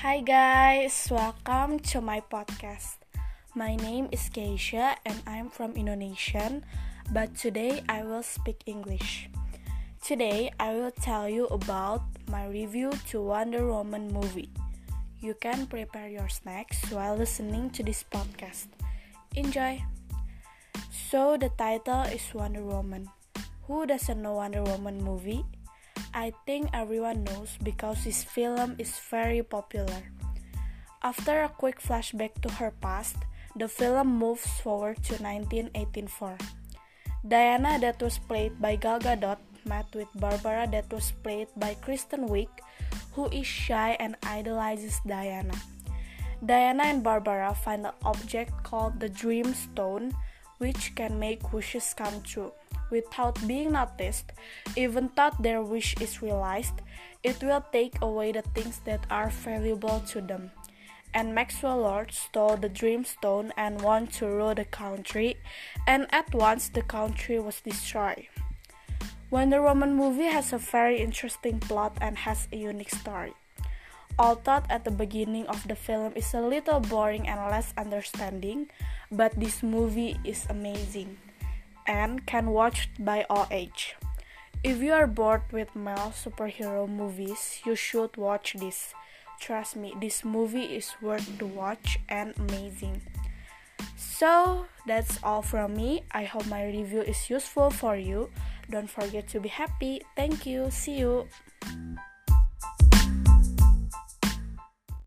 Hi guys, welcome to my podcast. My name is Keisha and I'm from Indonesia, but today I will speak English. Today I will tell you about my review to Wonder Woman movie. You can prepare your snacks while listening to this podcast. Enjoy. So the title is Wonder Woman. Who doesn't know Wonder Woman movie? I think everyone knows because this film is very popular. After a quick flashback to her past, the film moves forward to 1984. Diana, that was played by Gal Gadot, met with Barbara, that was played by Kristen Wiig, who is shy and idolizes Diana. Diana and Barbara find an object called the Dream Stone, which can make wishes come true without being noticed, even thought their wish is realized, it will take away the things that are valuable to them. And Maxwell Lord stole the Dreamstone and wanted to rule the country, and at once the country was destroyed. Wonder Woman movie has a very interesting plot and has a unique story. Although at the beginning of the film is a little boring and less understanding, but this movie is amazing and can watch by all age. If you are bored with male superhero movies, you should watch this. Trust me, this movie is worth to watch and amazing. So, that's all from me. I hope my review is useful for you. Don't forget to be happy. Thank you. See you.